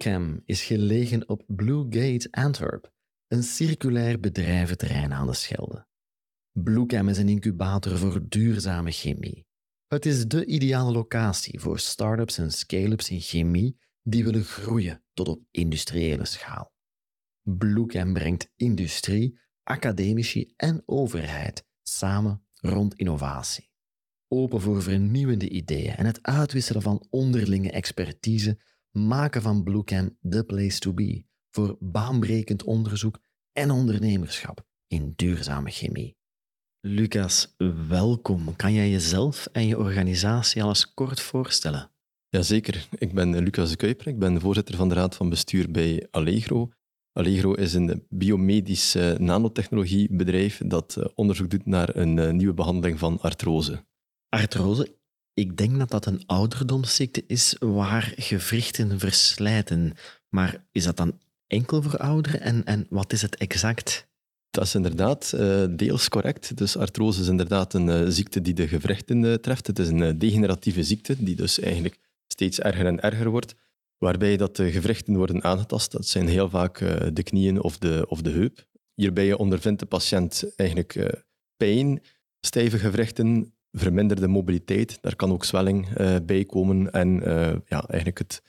Bluecam is gelegen op Blue Gate Antwerp, een circulair bedrijventerrein aan de Schelde. Bluecam is een incubator voor duurzame chemie. Het is de ideale locatie voor start-ups en scale-ups in chemie die willen groeien tot op industriële schaal. Bluecam brengt industrie, academici en overheid samen rond innovatie. Open voor vernieuwende ideeën en het uitwisselen van onderlinge expertise maken van Bluecam the place to be voor baanbrekend onderzoek en ondernemerschap in duurzame chemie. Lucas, welkom. Kan jij jezelf en je organisatie al eens kort voorstellen? Jazeker, ik ben Lucas de Kuiper, ik ben voorzitter van de raad van bestuur bij Allegro. Allegro is een biomedisch nanotechnologiebedrijf dat eh, onderzoek doet naar een eh, nieuwe behandeling van artrose. Artrose, ik denk dat dat een ouderdomsziekte is waar gewrichten verslijten. Maar is dat dan enkel voor ouderen en, en wat is het exact? Dat is inderdaad uh, deels correct. Dus artrose is inderdaad een uh, ziekte die de gewrichten uh, treft. Het is een degeneratieve ziekte die dus eigenlijk steeds erger en erger wordt, waarbij dat de gewrichten worden aangetast. Dat zijn heel vaak de knieën of de, of de heup. Hierbij ondervindt de patiënt eigenlijk pijn, stijve gewrichten, verminderde mobiliteit. Daar kan ook zwelling bij komen en ja, eigenlijk het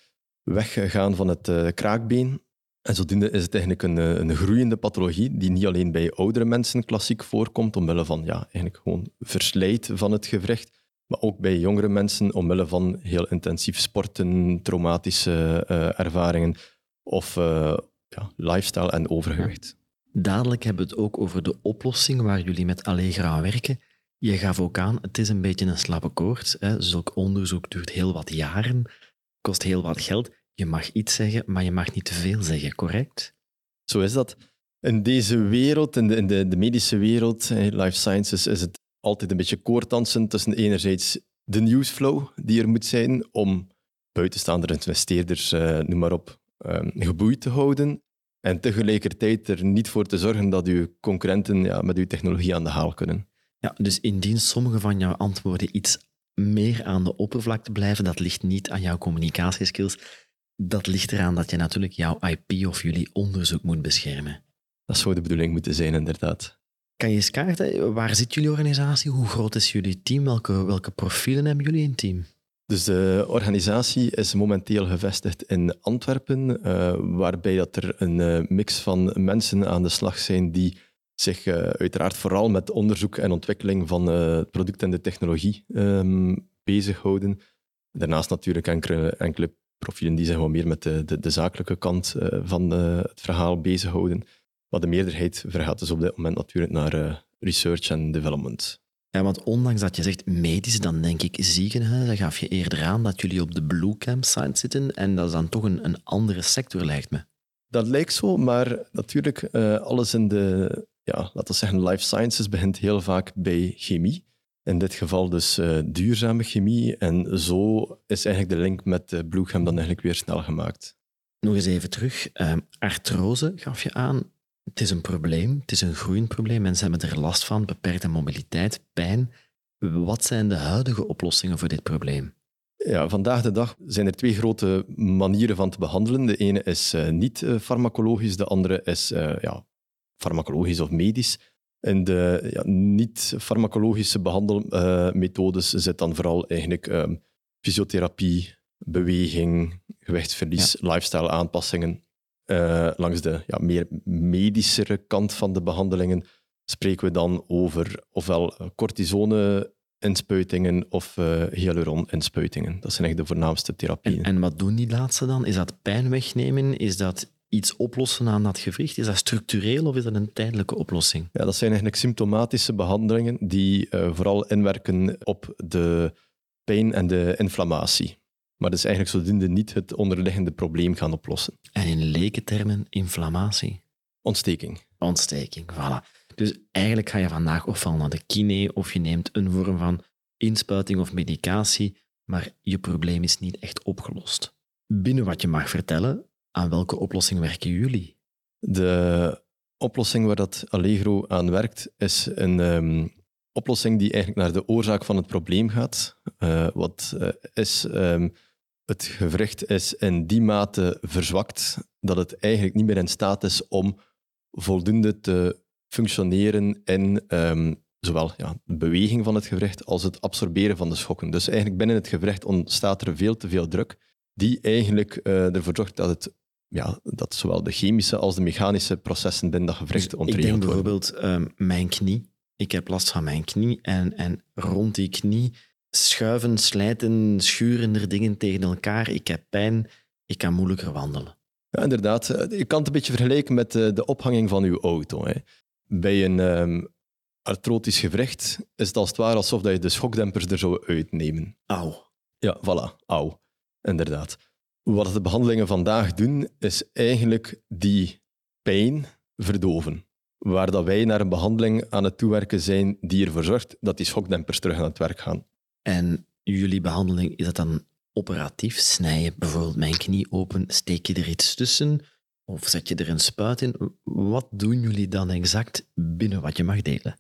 weggaan van het kraakbeen en zodoende is het eigenlijk een, eh, een groeiende pathologie die niet alleen bij oudere mensen klassiek voorkomt, omwille van ja, eigenlijk gewoon verslijt van het gewricht, maar ook bij jongere mensen omwille van heel intensief sporten, traumatische ervaringen of ja, lifestyle en overgewicht. Dadelijk hebben we het ook over de oplossing waar jullie met Allegra werken. Je gaf ook aan, het is een beetje een slappe koord. Hè. Zulk onderzoek duurt heel wat jaren, kost heel wat geld. Je mag iets zeggen, maar je mag niet te veel zeggen, correct? Zo is dat. In deze wereld, in de, in de, medische wereld, life sciences, is het altijd een beetje koortansen tussen enerzijds de newsflow die er moet zijn om buitenstaanders, investeerders, uh, noem maar op, um, geboeid te houden. En tegelijkertijd er niet voor te zorgen dat uw concurrenten ja, met uw technologie aan de haal kunnen. Ja, dus indien sommige van jouw antwoorden iets meer aan de oppervlakte blijven, dat ligt niet aan jouw communicatieskills, dat ligt eraan dat je natuurlijk jouw IP of jullie onderzoek moet beschermen. Dat zou de bedoeling moeten zijn, inderdaad. Kan je eens kaarten, waar zit jullie organisatie? Hoe groot is jullie team? Welke, welke profielen hebben jullie in het team? Dus de organisatie is momenteel gevestigd in Antwerpen, uh, waarbij dat er een uh, mix van mensen aan de slag zijn die zich uh, uiteraard vooral met onderzoek en ontwikkeling van het product en de technologie um, bezighouden. Daarnaast natuurlijk enkele, enkele profielen die zich wat meer met de, de, de zakelijke kant uh, van het verhaal bezighouden. Maar de meerderheid vergaat dus op dit moment natuurlijk naar research en development. Ja, want ondanks dat je zegt medisch, dan denk ik ziekenhuizen, gaf je eerder aan dat jullie op de Blue Camp site zitten en dat is dan toch een, een andere sector, lijkt me. Dat lijkt zo, maar natuurlijk, alles in de, ja, laten we zeggen, life sciences begint heel vaak bij chemie. In dit geval dus uh, duurzame chemie. En zo is eigenlijk de link met uh, dan eigenlijk weer snel gemaakt. Nog eens even terug. Uh, artrose gaf je aan. Het is een probleem. Het is een groeiend probleem. Mensen hebben er last van. Beperkte mobiliteit, pijn. Wat zijn de huidige oplossingen voor dit probleem? Ja, vandaag de dag zijn er twee grote manieren van te behandelen. De ene is niet farmacologisch, de andere is ja, farmacologisch of medisch. In de ja, niet-farmacologische behandelmethodes uh, zit dan vooral eigenlijk uh, fysiotherapie, beweging, gewichtsverlies, ja. lifestyle-aanpassingen. Uh, langs de ja, meer medischere kant van de behandelingen spreken we dan over ofwel cortisone-inspuitingen of uh, hyaluron-inspuitingen. Dat zijn eigenlijk de voornaamste therapieën. En, en wat doen die laatste dan? Is dat pijn wegnemen? Is dat iets oplossen aan dat gewricht? Is dat structureel of is dat een tijdelijke oplossing? Ja, dat zijn eigenlijk symptomatische behandelingen die uh, vooral inwerken op de pijn en de inflammatie. Maar dat is eigenlijk zodoende niet het onderliggende probleem gaan oplossen. En in lekentermen inflammatie? Ontsteking. Ontsteking, voilà. Dus eigenlijk ga je vandaag ofwel naar de kine of je neemt een vorm van inspuiting of medicatie, maar je probleem is niet echt opgelost. Binnen wat je mag vertellen, aan welke oplossing werken jullie? De oplossing waar dat Allegro aan werkt, is een um, oplossing die eigenlijk naar de oorzaak van het probleem gaat. Uh, wat uh, is um, het gewricht is in die mate verzwakt dat het eigenlijk niet meer in staat is om voldoende te functioneren in ehm, zowel ja, de beweging van het gewricht als het absorberen van de schokken. Dus eigenlijk binnen het gewricht ontstaat er veel te veel druk, die eigenlijk uh, ervoor zorgt dat, het, ja, dat zowel de chemische als de mechanische processen binnen dat gewricht dus ontregeld worden. Ik denk bijvoorbeeld um, mijn knie. Ik heb last van mijn knie en, en rond die knie schuiven, slijten, schuren er dingen tegen elkaar. Ik heb pijn, ik kan moeilijker wandelen. Ja, inderdaad. Eh, je kan het een beetje vergelijken met de, eh, de ophanging van uw auto. Hè. Bij een um, artrotisch gewricht is het als het ware alsof je de schokdempers er zou uitnemen. Auw. Ja, voilà, auw. Inderdaad. Wat de behandelingen vandaag doen, is eigenlijk die pijn verdoven. Waar dat wij naar een behandeling aan het toewerken zijn die ervoor zorgt dat die schokdempers terug aan het werk gaan. En jullie behandeling, is dat dan operatief? Snij je bijvoorbeeld mijn knie open, steek je er iets tussen? Of zet je er een spuit in? Wat doen jullie dan exact binnen wat je mag delen?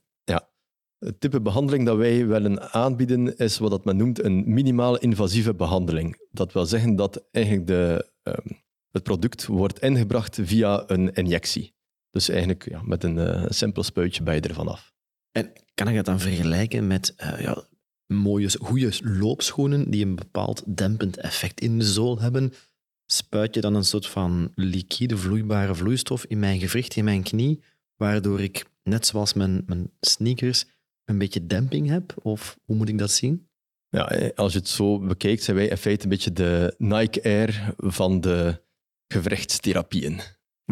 Het type behandeling dat wij willen aanbieden is wat men noemt een minimaal invasieve behandeling. Dat wil zeggen dat eigenlijk de, um, het product wordt ingebracht via een injectie. Dus eigenlijk ja, met een uh, simpel spuitje bij je ervan af. En kan ik dat dan vergelijken met uh, ja, mooie, goede loopschoenen die een bepaald dempend effect in de zool hebben? Spuit je dan een soort van liquide, vloeibare vloeistof in mijn gewricht, in mijn knie, waardoor ik, net zoals mijn, mijn sneakers, een beetje demping heb? Of hoe moet ik dat zien? Ja, eh, als je het zo bekijkt, zijn wij in feite een beetje de Nike Air van de gewrichtstherapieën.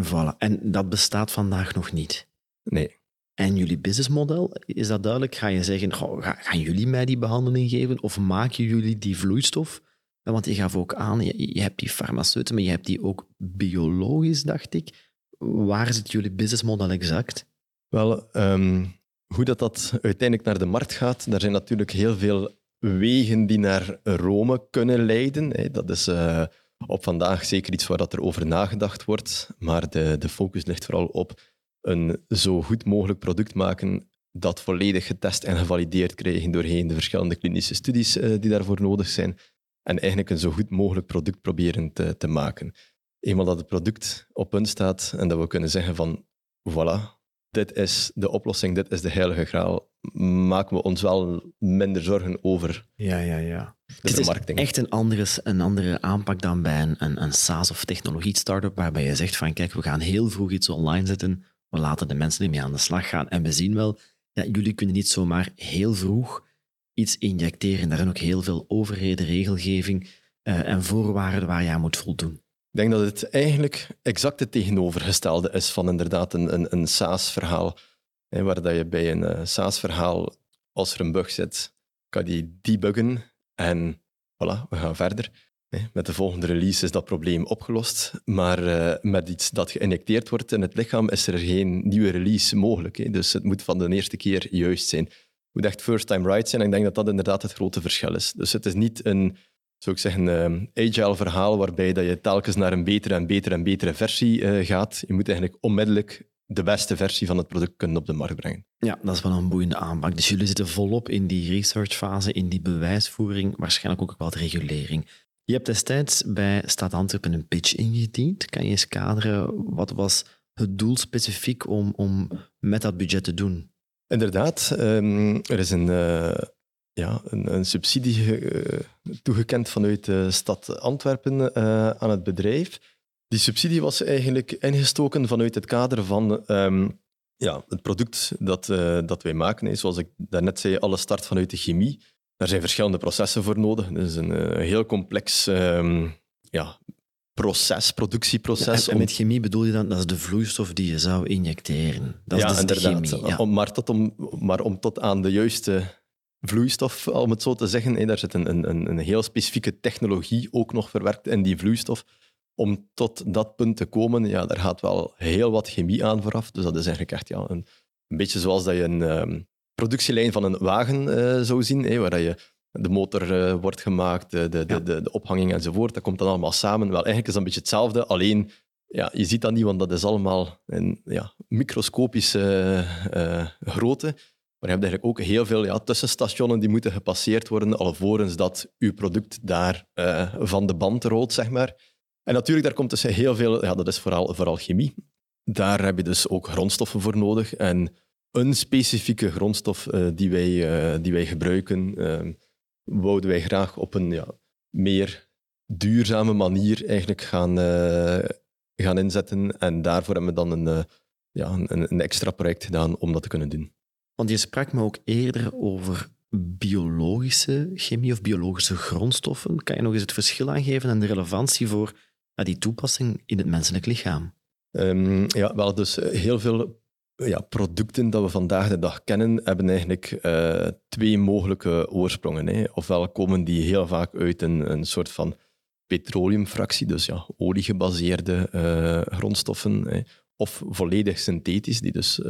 Voilà. En dat bestaat vandaag nog niet? Nee. En jullie businessmodel, is dat duidelijk? Ga je zeggen, gaan jullie mij die behandeling geven of maken jullie die vloeistof? Want je gaf ook aan, je, hebt die farmaceuten, maar je hebt die ook biologisch, dacht ik. Waar zit jullie businessmodel exact? Wel, ehm, hoe dat, dat uiteindelijk naar de markt gaat, daar zijn natuurlijk heel veel wegen die naar Rome kunnen leiden. Dat is uh, op vandaag zeker iets waar dat er over nagedacht wordt, maar de, de focus ligt vooral op een zo goed mogelijk product maken dat volledig getest en gevalideerd krijgen doorheen de verschillende klinische studies uh, die daarvoor nodig zijn. En eigenlijk een zo goed mogelijk product proberen te, te maken. Eenmaal dat het product op punt staat en dat we kunnen zeggen van voilà, dit is de oplossing, dit is de heilige graal, maken we ons wel minder zorgen over ja, ja, ja. de het is echt een andere, een andere aanpak dan bij een, een, een SaaS- of technologie-startup, waarbij je zegt van kijk, we gaan heel vroeg iets online zetten, we laten de mensen ermee aan de slag gaan en we zien wel, ja, jullie kunnen niet zomaar heel vroeg iets injecteren. Daar zijn ook heel veel overheden, regelgeving uh, en voorwaarden waar je aan moet voldoen. Ik denk dat het eigenlijk exact het tegenovergestelde is van inderdaad een, een, een SaaS-verhaal. Waar dat je bij een uh, SaaS-verhaal, als er een bug zit, kan die debuggen en voilà, we gaan verder. Met de volgende release is dat probleem opgelost, maar uh, met iets dat geïnjecteerd wordt in het lichaam is er geen nieuwe release mogelijk. Dus het moet van de eerste keer juist zijn. Het moet echt first time right zijn en ik denk dat dat inderdaad het grote verschil is. Dus het is niet een zou ik zeggen, een ehm, agile verhaal waarbij dat je telkens naar een betere en betere en betere versie uh, gaat. Je moet eigenlijk onmiddellijk de beste versie van het product kunnen op de markt brengen. Ja, dat is wel een boeiende aanpak. Dus jullie zitten volop in die researchfase, in die bewijsvoering, waarschijnlijk ook wat regulering. Je hebt destijds bij Stad Antwerpen een pitch ingediend. Kan je eens kaderen, wat was het doel specifiek om, om met dat budget te doen? Inderdaad, um, er is een, uh, ja, een, een subsidie uh, toegekend vanuit de stad Antwerpen uh, aan het bedrijf. Die subsidie was eigenlijk ingestoken vanuit het kader van um, ja, het product dat, uh, dat wij maken. Zoals ik daarnet zei, alle start vanuit de chemie. Daar zijn verschillende processen voor nodig. Het is een heel complex um, ja, proces, productieproces. en, met chemie bedoel je dan, dat is de vloeistof die je zou injecteren. Dat ja, is dus inderdaad. de chemie. Ja. Om, maar, tot om, maar om tot aan de juiste vloeistof, om het zo te zeggen. Daar zit een, een, een heel specifieke technologie ook nog verwerkt in die vloeistof. Om tot dat punt te komen, ja, daar gaat wel heel wat chemie aan vooraf. Dus dat is eigenlijk echt ja, een, een beetje zoals dat je een um, productielijn van een wagen uh, zou zien, waar je de motor uh, wordt gemaakt, de, de, ja. de, de, ophanging enzovoort. Dat komt dan allemaal samen. Wel, eigenlijk is dat een beetje hetzelfde, alleen ja, je ziet dat niet, want dat is allemaal een ja, microscopische uh, grootte. Maar je hebt eigenlijk ook heel veel ja, tussenstationen die moeten gepasseerd worden alvorens dat uw product daar uh, van de band rolt, zeg maar. En natuurlijk, daar komt dus heel veel... Ja, dat is vooral, vooral chemie. Daar heb je dus ook grondstoffen voor nodig. En een specifieke grondstof uh, die, wij, uh, die wij gebruiken, wouden wij graag op een ja, meer duurzame manier eigenlijk gaan, gaan inzetten. En daarvoor hebben we dan een, ja, een, een extra project gedaan om dat te kunnen doen. Want je sprak me ook eerder over biologische chemie of biologische grondstoffen. Kan je nog eens het verschil aangeven en de relevantie voor die toepassing in het menselijk lichaam? Um, ja, wel, dus eh, heel veel ja, producten dat we vandaag de dag kennen, hebben eigenlijk uh, twee mogelijke oorsprongen. Hè. Ofwel komen die heel vaak uit een, een soort van petroleumfractie, dus ja, oliegebaseerde uh, grondstoffen, hè. of volledig synthetisch, die dus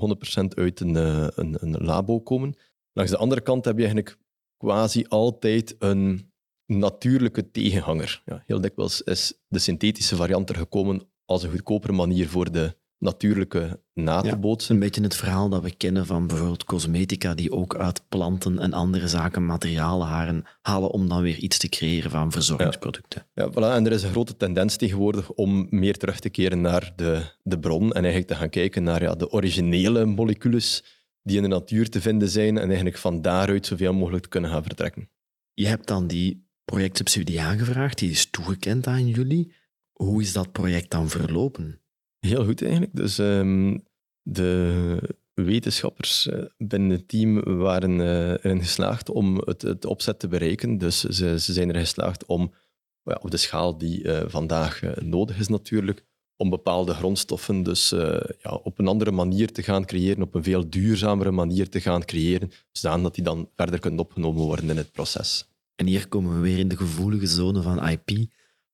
100% uit een, eh, een, een labo komen. Langs de andere kant heb je eigenlijk quasi altijd een natuurlijke tegenhanger. Ja, heel dikwijls is de synthetische variant er gekomen als een goedkopere manier voor de natuurlijke na te bootsen. Een beetje het verhaal dat we kennen van bijvoorbeeld cosmetica, die ook uit planten en andere zaken materialen haren, halen om dan weer iets te creëren van verzorgingsproducten. Ja, ja voilà. en er is een grote tendens tegenwoordig om meer terug te keren naar de, de bron en eigenlijk te gaan kijken naar ja, de originele moleculen die in de natuur te vinden zijn en eigenlijk van daaruit zoveel mogelijk te kunnen gaan vertrekken. Je hebt dan die projectsubsidie aangevraagd, die is toegekend aan jullie. Hoe is dat project dan verlopen? Heel goed eigenlijk. Dus um, de wetenschappers eh, binnen het team waren uh, erin geslaagd om het, het, opzet te bereiken. Dus ze, ze zijn er geslaagd om, ja, op de schaal die uh, vandaag nodig is natuurlijk, om bepaalde grondstoffen dus ja, op een andere manier te gaan creëren, op een veel duurzamere manier te gaan creëren, zodat die dan verder kunnen opgenomen worden in het proces. En hier komen we weer in de gevoelige zone van IP,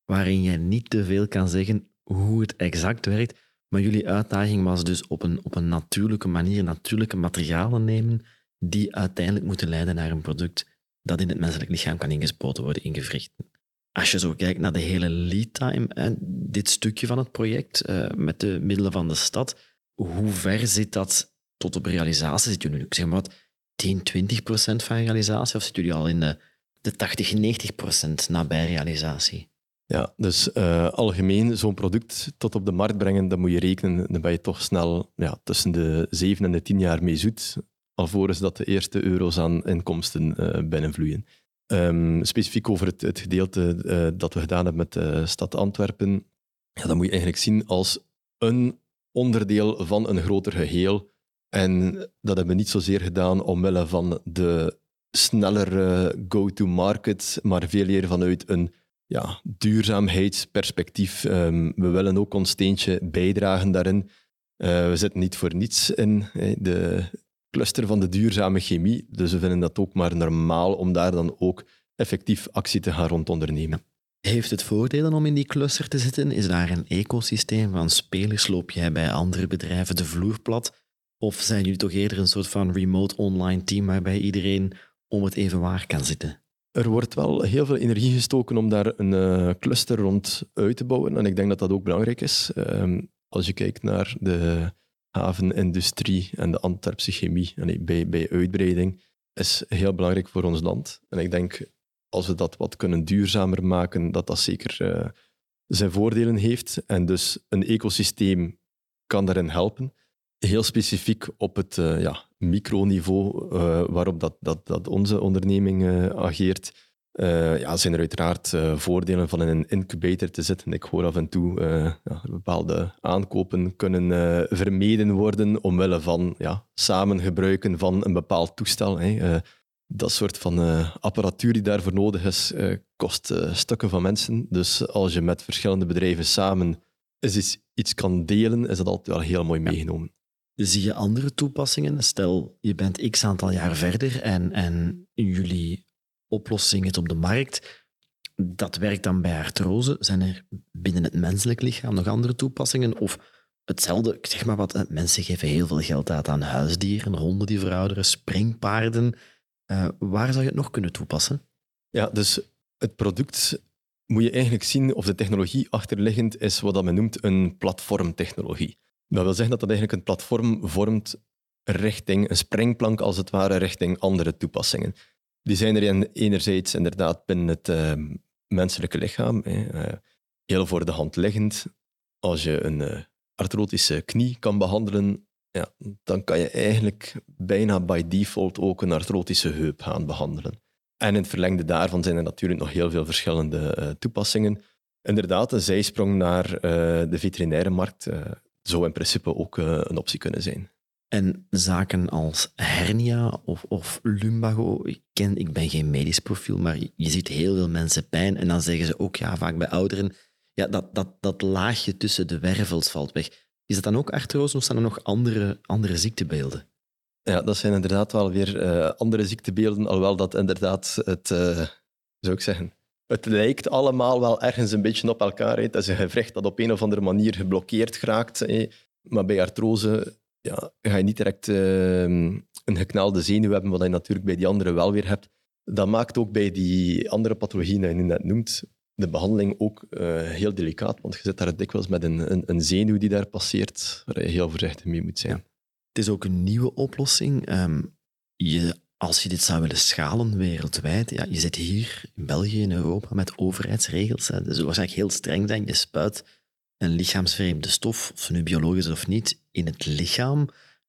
waarin je niet te veel kan zeggen hoe het exact werkt. Maar jullie uitdaging was dus op een, op een natuurlijke manier natuurlijke materialen nemen die uiteindelijk moeten leiden naar een product dat in het menselijk lichaam kan ingespoten worden in gewrichten. Als je zo kijkt naar de hele lead time, dit stukje van het project eh, met de middelen van de stad, hoe ver zit dat tot op realisatie? Zit jullie, zeg maar wat, 10, 20 procent van realisatie of zitten jullie al in de, de 80, 90 procent nabij realisatie? Ja, dus uh, algemeen zo'n product tot op de markt brengen, dan moet je rekenen, dan ben je toch snel ja, tussen de zeven en de tien jaar mee zoet, alvorens dat de eerste euro's aan inkomsten uh, binnenvloeien. Um, specifiek over het, het gedeelte uh, dat we gedaan hebben met de stad Antwerpen, ja, dat moet je eigenlijk zien als een onderdeel van een groter geheel. En dat hebben we niet zozeer gedaan omwille van de sneller go-to-market, maar veel meer vanuit een ja, duurzaamheidsperspectief. Um, we willen ook ons steentje bijdragen daarin. Uh, we zitten niet voor niets in de cluster van de duurzame chemie, dus we vinden dat ook maar normaal om daar dan ook effectief actie te gaan rond ondernemen. Heeft het voordelen om in die cluster te zitten? Is daar een ecosysteem van spelers? Loop jij bij andere bedrijven de vloer plat? Of zijn jullie toch eerder een soort van remote online team waarbij iedereen om het even waar kan zitten? Er wordt wel heel veel energie gestoken om daar een uh, cluster rond uit te bouwen. En ik denk dat dat ook belangrijk is. Uh, als je kijkt naar de havenindustrie en de Antwerpse chemie nee, bij, bij uitbreiding, is heel belangrijk voor ons land. En ik denk, als we dat wat kunnen duurzamer maken, dat dat zeker uh, zijn voordelen heeft. En dus een ecosysteem kan daarin helpen heel specifiek op het uh, ja, microniveau uh, waarop dat, dat, dat onze onderneming uh, ageert, ja, zijn er uiteraard voordelen van in een incubator te zitten. Ik hoor af en toe ja, bepaalde aankopen kunnen vermeden worden omwille van ja, samen gebruiken van een bepaald toestel. Hè. dat soort van apparatuur die daarvoor nodig is, kost stukken van mensen. Dus als je met verschillende bedrijven samen iets, iets kan delen, is dat altijd wel heel mooi meegenomen. Zie je andere toepassingen? Stel, je bent x aantal jaar verder en, en jullie oplossing is op de markt. Dat werkt dan bij artrose. Zijn er binnen het menselijk lichaam nog andere toepassingen? Of hetzelfde, zeg maar wat, eh, mensen geven heel veel geld uit aan huisdieren, honden die verouderen, springpaarden. Uh, waar zou je het nog kunnen toepassen? Ja, dus het product moet je eigenlijk zien, of de technologie achterliggend is wat men noemt een platformtechnologie. Dat wil zeggen dat dat eigenlijk een platform vormt richting, een springplank als het ware, richting andere toepassingen. Die zijn er enerzijds inderdaad binnen het uh, menselijke lichaam, hè, uh, heel voor de hand liggend. Als je een uh, artrotische knie kan behandelen, ja, dan kan je eigenlijk bijna by default ook een artrotische heup gaan behandelen. En in het verlengde daarvan zijn er natuurlijk nog heel veel verschillende toepassingen. Inderdaad, een zijsprong naar de veterinaire markt zou in principe ook een optie kunnen zijn. En zaken als hernia of, of lumbago, ik, ken, ik ben geen medisch profiel, maar je ziet heel veel mensen pijn. En dan zeggen ze ook, ja, vaak bij ouderen, ja, dat, dat, dat laagje tussen de wervels valt weg. Is dat dan ook artrose of zijn er nog andere, andere ziektebeelden? Ja, dat zijn inderdaad wel weer uh, andere ziektebeelden, alhoewel dat inderdaad het, uh, zou ik zeggen, het lijkt allemaal wel ergens een beetje op elkaar. Dat is een gewricht dat op een of andere manier geblokkeerd geraakt. Maar bij artrose ja, ga je niet direct uh, een geknaalde zenuw hebben, wat je natuurlijk bij die andere wel weer hebt. Dat maakt ook bij die andere pathologieën die je net noemt, de behandeling ook uh, heel delicaat, want je zit daar dikwijls met een, een, een, zenuw die daar passeert, waar je heel voorzichtig mee moet zijn. Het is ook een nieuwe oplossing. Um, je, als je dit zou willen schalen wereldwijd, ja, je zit hier in België, in Europa, met overheidsregels. Hè. Dus waarschijnlijk heel streng zijn. Je spuit een lichaamsvreemde stof, of nu biologisch of niet, in het lichaam.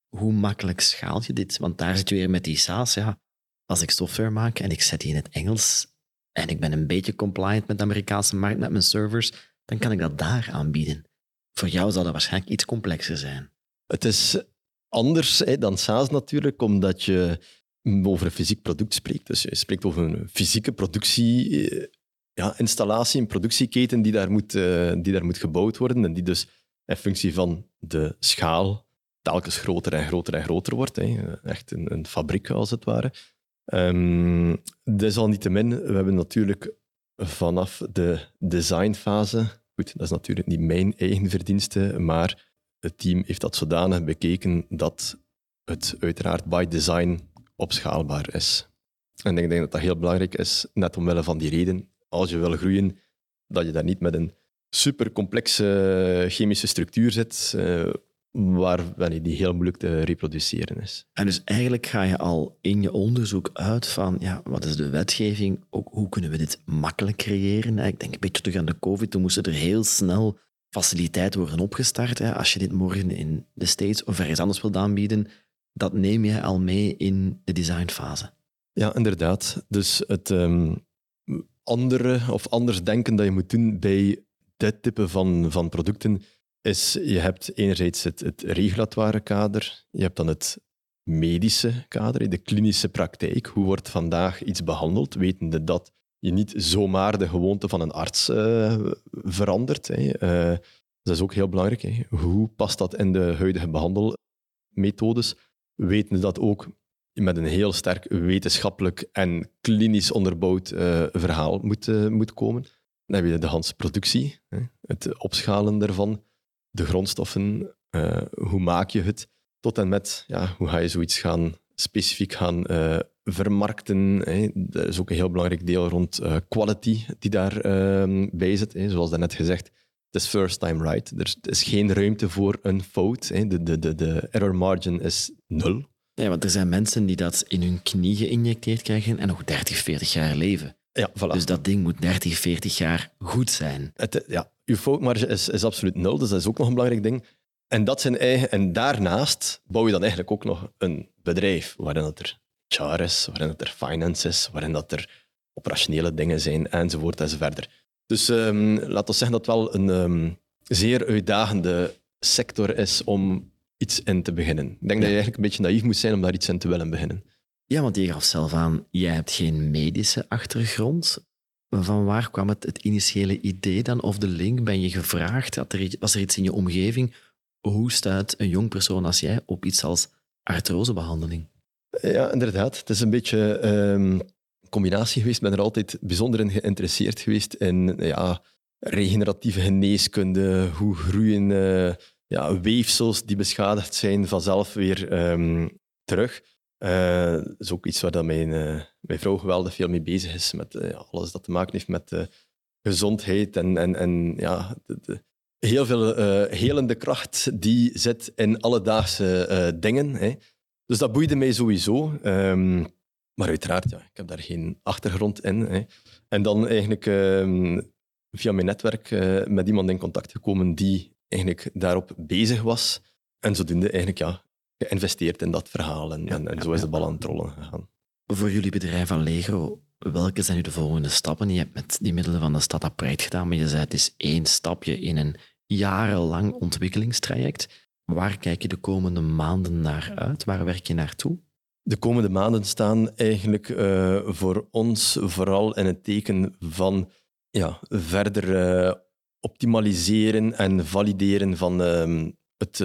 Hoe makkelijk schaal je dit? Want daar zit je weer met die SaaS. Ja, als ik software maak en ik zet die in het Engels en ik ben een beetje compliant met de Amerikaanse markt, met mijn servers, dan kan ik dat daar aanbieden. Voor jou zal dat waarschijnlijk iets complexer zijn. Het is anders hè, dan SaaS natuurlijk, omdat je over een fysiek product spreekt. Dus je spreekt over een fysieke productie eh, ja, installatie, een productieketen die daar, moet, uh, die daar moet gebouwd worden en die dus in functie van de schaal telkens groter en groter en groter wordt. Hè. Echt een, een fabriek als het ware. Um, desalniettemin, we hebben natuurlijk vanaf de designfase, goed, dat is natuurlijk niet mijn eigen verdienste, maar het team heeft dat zodanig bekeken dat het uiteraard by design opschaalbaar is. En ik denk dat dat heel belangrijk is, net omwille van die reden als je wil groeien, dat je daar niet met een supercomplexe chemische structuur zit, uh, waar die heel moeilijk te reproduceren is. En dus eigenlijk ga je al in je onderzoek uit van ja, wat is de wetgeving, ook hoe kunnen we dit makkelijk creëren. Ik denk een beetje terug aan de COVID, toen moesten er heel snel faciliteiten worden opgestart. Als je dit morgen in de States of ergens anders wilt aanbieden, dat neem je al mee in de designfase. Ja, inderdaad. Dus het, ehm, andere of anders denken dat je moet doen bij dit type van, van producten is, je hebt enerzijds het, het regulatoire kader, je hebt dan het medische kader, de klinische praktijk. Hoe wordt vandaag iets behandeld, wetende dat je niet zomaar de gewoonte van een arts uh, verandert. Hè. Uh, dat is ook heel belangrijk. Hè. Hoe past dat in de huidige behandelmethodes? Wetende dat ook met een heel sterk wetenschappelijk en klinisch onderbouwd uh, verhaal moet, uh, moet komen. Dan heb je de Hans productie, hè, het opschalen daarvan, de grondstoffen, uh, hoe maak je het, tot en met ja, hoe ga je zoiets gaan specifiek gaan vermarkten. Hè. Dat is ook een heel belangrijk deel rond quality die daarbij bij zit. Hè. Zoals daarnet gezegd, het is first time right. Er is geen ruimte voor een fout. Hè. De, de, de, de error margin is nul. Ja, want er zijn mensen die dat in hun knie geïnjecteerd krijgen en nog 30, 40 jaar leven. Ja, voilà. Dus dat ding moet 30, 40 jaar goed zijn. Het, ja, je foutmarge is, is absoluut nul, dus dat is ook nog een belangrijk ding. En, dat zijn eigen, en daarnaast bouw je dan eigenlijk ook nog een bedrijf waarin dat er HR is, waarin dat er finance is, waarin dat er operationele dingen zijn, enzovoort enzoverder. Dus um, laat ons zeggen dat het wel een um, zeer uitdagende sector is om iets in te beginnen. Ik denk dat je eigenlijk een beetje naïef moet zijn om daar iets in te willen beginnen. Ja, want je gaf zelf aan, jij hebt geen medische achtergrond. Van waar kwam het, het initiële idee dan, of de link? Ben je gevraagd? Er, was er iets in je omgeving? Hoe staat een jong persoon als jij op iets als artrosebehandeling? Ja, inderdaad. Het is een beetje um, een combinatie geweest. Ik ben er altijd bijzonder in geïnteresseerd geweest in ja, regeneratieve geneeskunde, hoe groeien... Uh, ja, weefsels die beschadigd zijn vanzelf weer um, terug. Dat is ook iets waar dat mijn, uh, mijn vrouw geweldig veel mee bezig is, met alles dat te maken heeft met gezondheid en, en, en ja, de, heel veel helende kracht die zit in alledaagse dingen. Hè. Dus dat boeide mij sowieso. Ehm, maar uiteraard, ja, ik heb daar geen achtergrond in. Hè. En dan eigenlijk ehm, via mijn netwerk uh, met iemand in contact gekomen die eigenlijk daarop bezig was. En zodoende eigenlijk ja, geïnvesteerd in dat verhaal. En, en, en zo is de bal aan het rollen gegaan. Voor jullie bedrijf Allegro, welke zijn nu de volgende stappen? Je hebt met die middelen van de Stad Pride gedaan, maar je zei het is één stapje in een jarenlang ontwikkelingstraject. Waar kijk je de komende maanden naar uit? Waar werk je naartoe? De komende maanden staan eigenlijk uh, voor ons vooral in het teken van ja, verder uh, optimaliseren en valideren van uh, het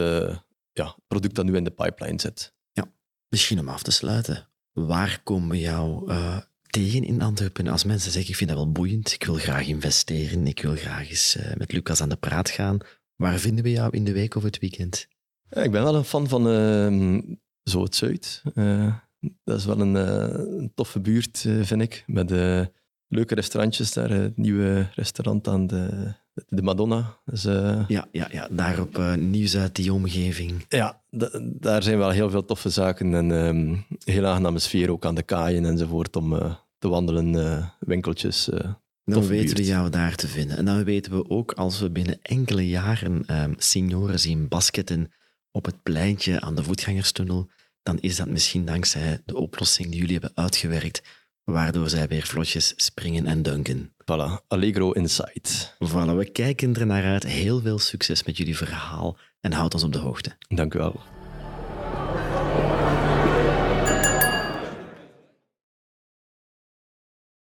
ja, product dat nu in de pipeline zit. Ja, misschien om af te sluiten. Waar komen we jou tegen in Antwerpen? Als mensen zeggen, ik vind dat wel boeiend, ik wil graag investeren, ik wil graag eens met Lucas aan de praat gaan. Waar vinden we jou in de week of het weekend? Ja, ik ben wel een fan van uh, Zo het Zuid. Uh, dat is wel een, uh, een toffe buurt, eh, vind ik. Met leuke restaurantjes daar. Het nieuwe restaurant aan de, de Madonna. Dus, ja, ja, ja, daar op Nieuws uit die omgeving. Ja, daar zijn wel heel veel toffe zaken. En ehm, heel aangename sfeer ook aan de kaaien enzovoort om te wandelen, winkeltjes. Dan weten we jou daar te vinden. En dan weten we ook, als we binnen enkele jaren um, senioren zien basketten op het pleintje aan de voetgangerstunnel, dan is dat misschien dankzij de oplossing die jullie hebben uitgewerkt, waardoor zij weer vlotjes springen en dunken. Voilà, Allegro Insight. Voilà, we kijken er naar uit. Heel veel succes met jullie verhaal en houd ons op de hoogte. Dank u wel.